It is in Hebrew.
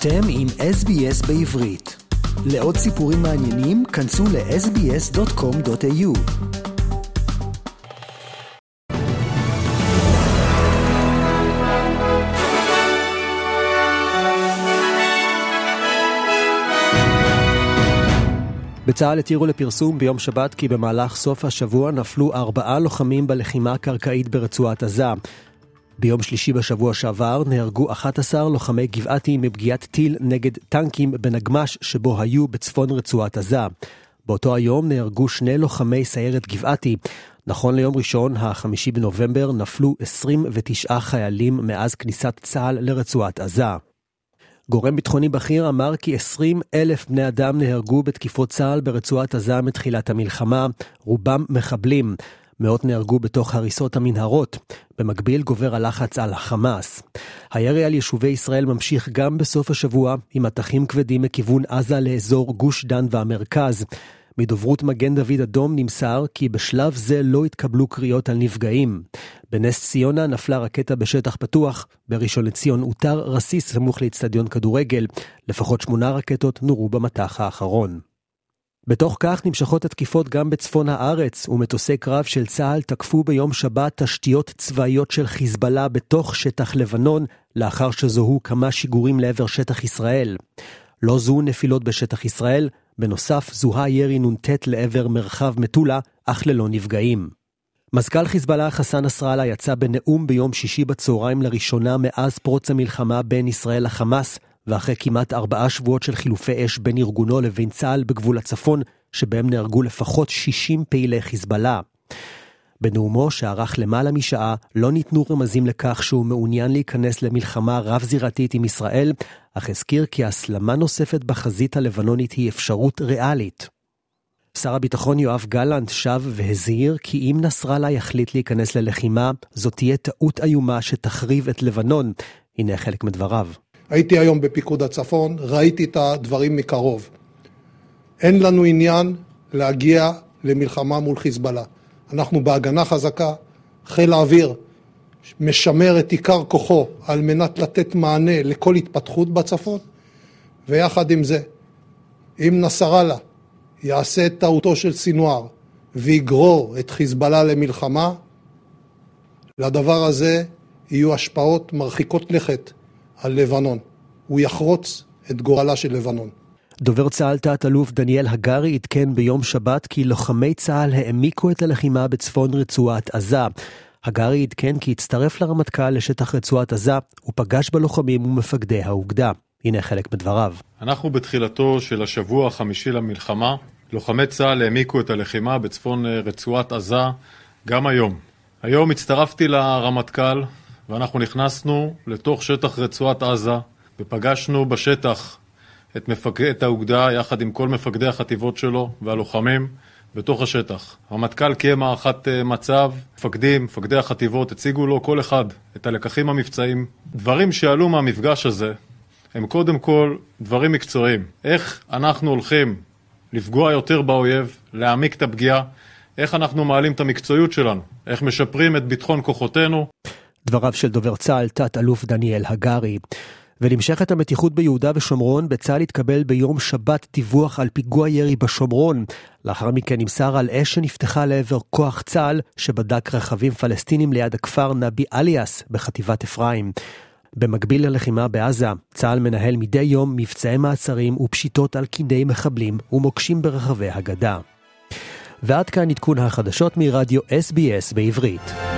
אתם עם SBS בעברית. לעוד סיפורים מעניינים, כנסו ל-sbs.com.au. בצה"ל התירו לפרסום ביום שבת כי במהלך סוף השבוע נפלו ארבעה לוחמים בלחימה הקרקעית ברצועת עזה. ביום שלישי בשבוע שעבר נהרגו 11 לוחמי גבעתי מפגיעת טיל נגד טנקים בנגמש שבו היו בצפון רצועת עזה. באותו היום נהרגו שני לוחמי סיירת גבעתי. נכון ליום ראשון, ה-5 בנובמבר, נפלו 29 חיילים מאז כניסת צה"ל לרצועת עזה. גורם ביטחוני בכיר אמר כי 20 אלף בני אדם נהרגו בתקיפות צה"ל ברצועת עזה מתחילת המלחמה, רובם מחבלים. מאות נהרגו בתוך הריסות המנהרות. במקביל גובר הלחץ על החמאס. הירי על יישובי ישראל ממשיך גם בסוף השבוע, עם מטחים כבדים מכיוון עזה לאזור גוש דן והמרכז. מדוברות מגן דוד אדום נמסר כי בשלב זה לא התקבלו קריאות על נפגעים. בנס ציונה נפלה רקטה בשטח פתוח, בראשון לציון אותר רסיס סמוך לאצטדיון כדורגל. לפחות שמונה רקטות נורו במטח האחרון. בתוך כך נמשכות התקיפות גם בצפון הארץ, ומטוסי קרב של צה"ל תקפו ביום שבת תשתיות צבאיות של חיזבאללה בתוך שטח לבנון, לאחר שזוהו כמה שיגורים לעבר שטח ישראל. לא זוהו נפילות בשטח ישראל, בנוסף זוהה ירי נ"ט לעבר מרחב מטולה, אך ללא נפגעים. מזכ"ל חיזבאללה חסן נסראללה יצא בנאום ביום שישי בצהריים לראשונה מאז פרוץ המלחמה בין ישראל לחמאס, ואחרי כמעט ארבעה שבועות של חילופי אש בין ארגונו לבין צה"ל בגבול הצפון, שבהם נהרגו לפחות 60 פעילי חיזבאללה. בנאומו, שערך למעלה משעה, לא ניתנו רמזים לכך שהוא מעוניין להיכנס למלחמה רב-זירתית עם ישראל, אך הזכיר כי הסלמה נוספת בחזית הלבנונית היא אפשרות ריאלית. שר הביטחון יואב גלנט שב והזהיר כי אם נסראללה יחליט להיכנס ללחימה, זאת תהיה טעות איומה שתחריב את לבנון. הנה חלק מדבריו. הייתי היום בפיקוד הצפון, ראיתי את הדברים מקרוב. אין לנו עניין להגיע למלחמה מול חיזבאללה. אנחנו בהגנה חזקה, חיל האוויר משמר את עיקר כוחו על מנת לתת מענה לכל התפתחות בצפון, ויחד עם זה, אם נסראללה יעשה את טעותו של סינואר ויגרור את חיזבאללה למלחמה, לדבר הזה יהיו השפעות מרחיקות לכת על לבנון. הוא יחרוץ את גורלה של לבנון. דובר צה"ל תת-אלוף דניאל הגרי עדכן ביום שבת כי לוחמי צה"ל העמיקו את הלחימה בצפון רצועת עזה. הגרי עדכן כי הצטרף לרמטכ"ל לשטח רצועת עזה ופגש בלוחמים ומפקדי האוגדה. הנה חלק מדבריו. אנחנו בתחילתו של השבוע החמישי למלחמה. לוחמי צה"ל העמיקו את הלחימה בצפון רצועת עזה גם היום. היום הצטרפתי לרמטכ"ל ואנחנו נכנסנו לתוך שטח רצועת עזה ופגשנו בשטח את, מפק... את האוגדה יחד עם כל מפקדי החטיבות שלו והלוחמים בתוך השטח. הרמטכ"ל קיים הערכת אה, מצב, מפקדים, מפקדי החטיבות, הציגו לו כל אחד את הלקחים המבצעיים. דברים שעלו מהמפגש הזה הם קודם כל דברים מקצועיים. איך אנחנו הולכים לפגוע יותר באויב, להעמיק את הפגיעה, איך אנחנו מעלים את המקצועיות שלנו, איך משפרים את ביטחון כוחותינו. דבריו של דובר צה"ל, תת-אלוף דניאל הגרי. ונמשכת המתיחות ביהודה ושומרון, בצה"ל התקבל ביום שבת דיווח על פיגוע ירי בשומרון. לאחר מכן נמסר על אש שנפתחה לעבר כוח צה"ל, שבדק רכבים פלסטינים ליד הכפר נבי אליאס בחטיבת אפרים. במקביל ללחימה בעזה, צה"ל מנהל מדי יום מבצעי מעצרים ופשיטות על קיני מחבלים ומוקשים ברחבי הגדה. ועד כאן עדכון החדשות מרדיו SBS בעברית.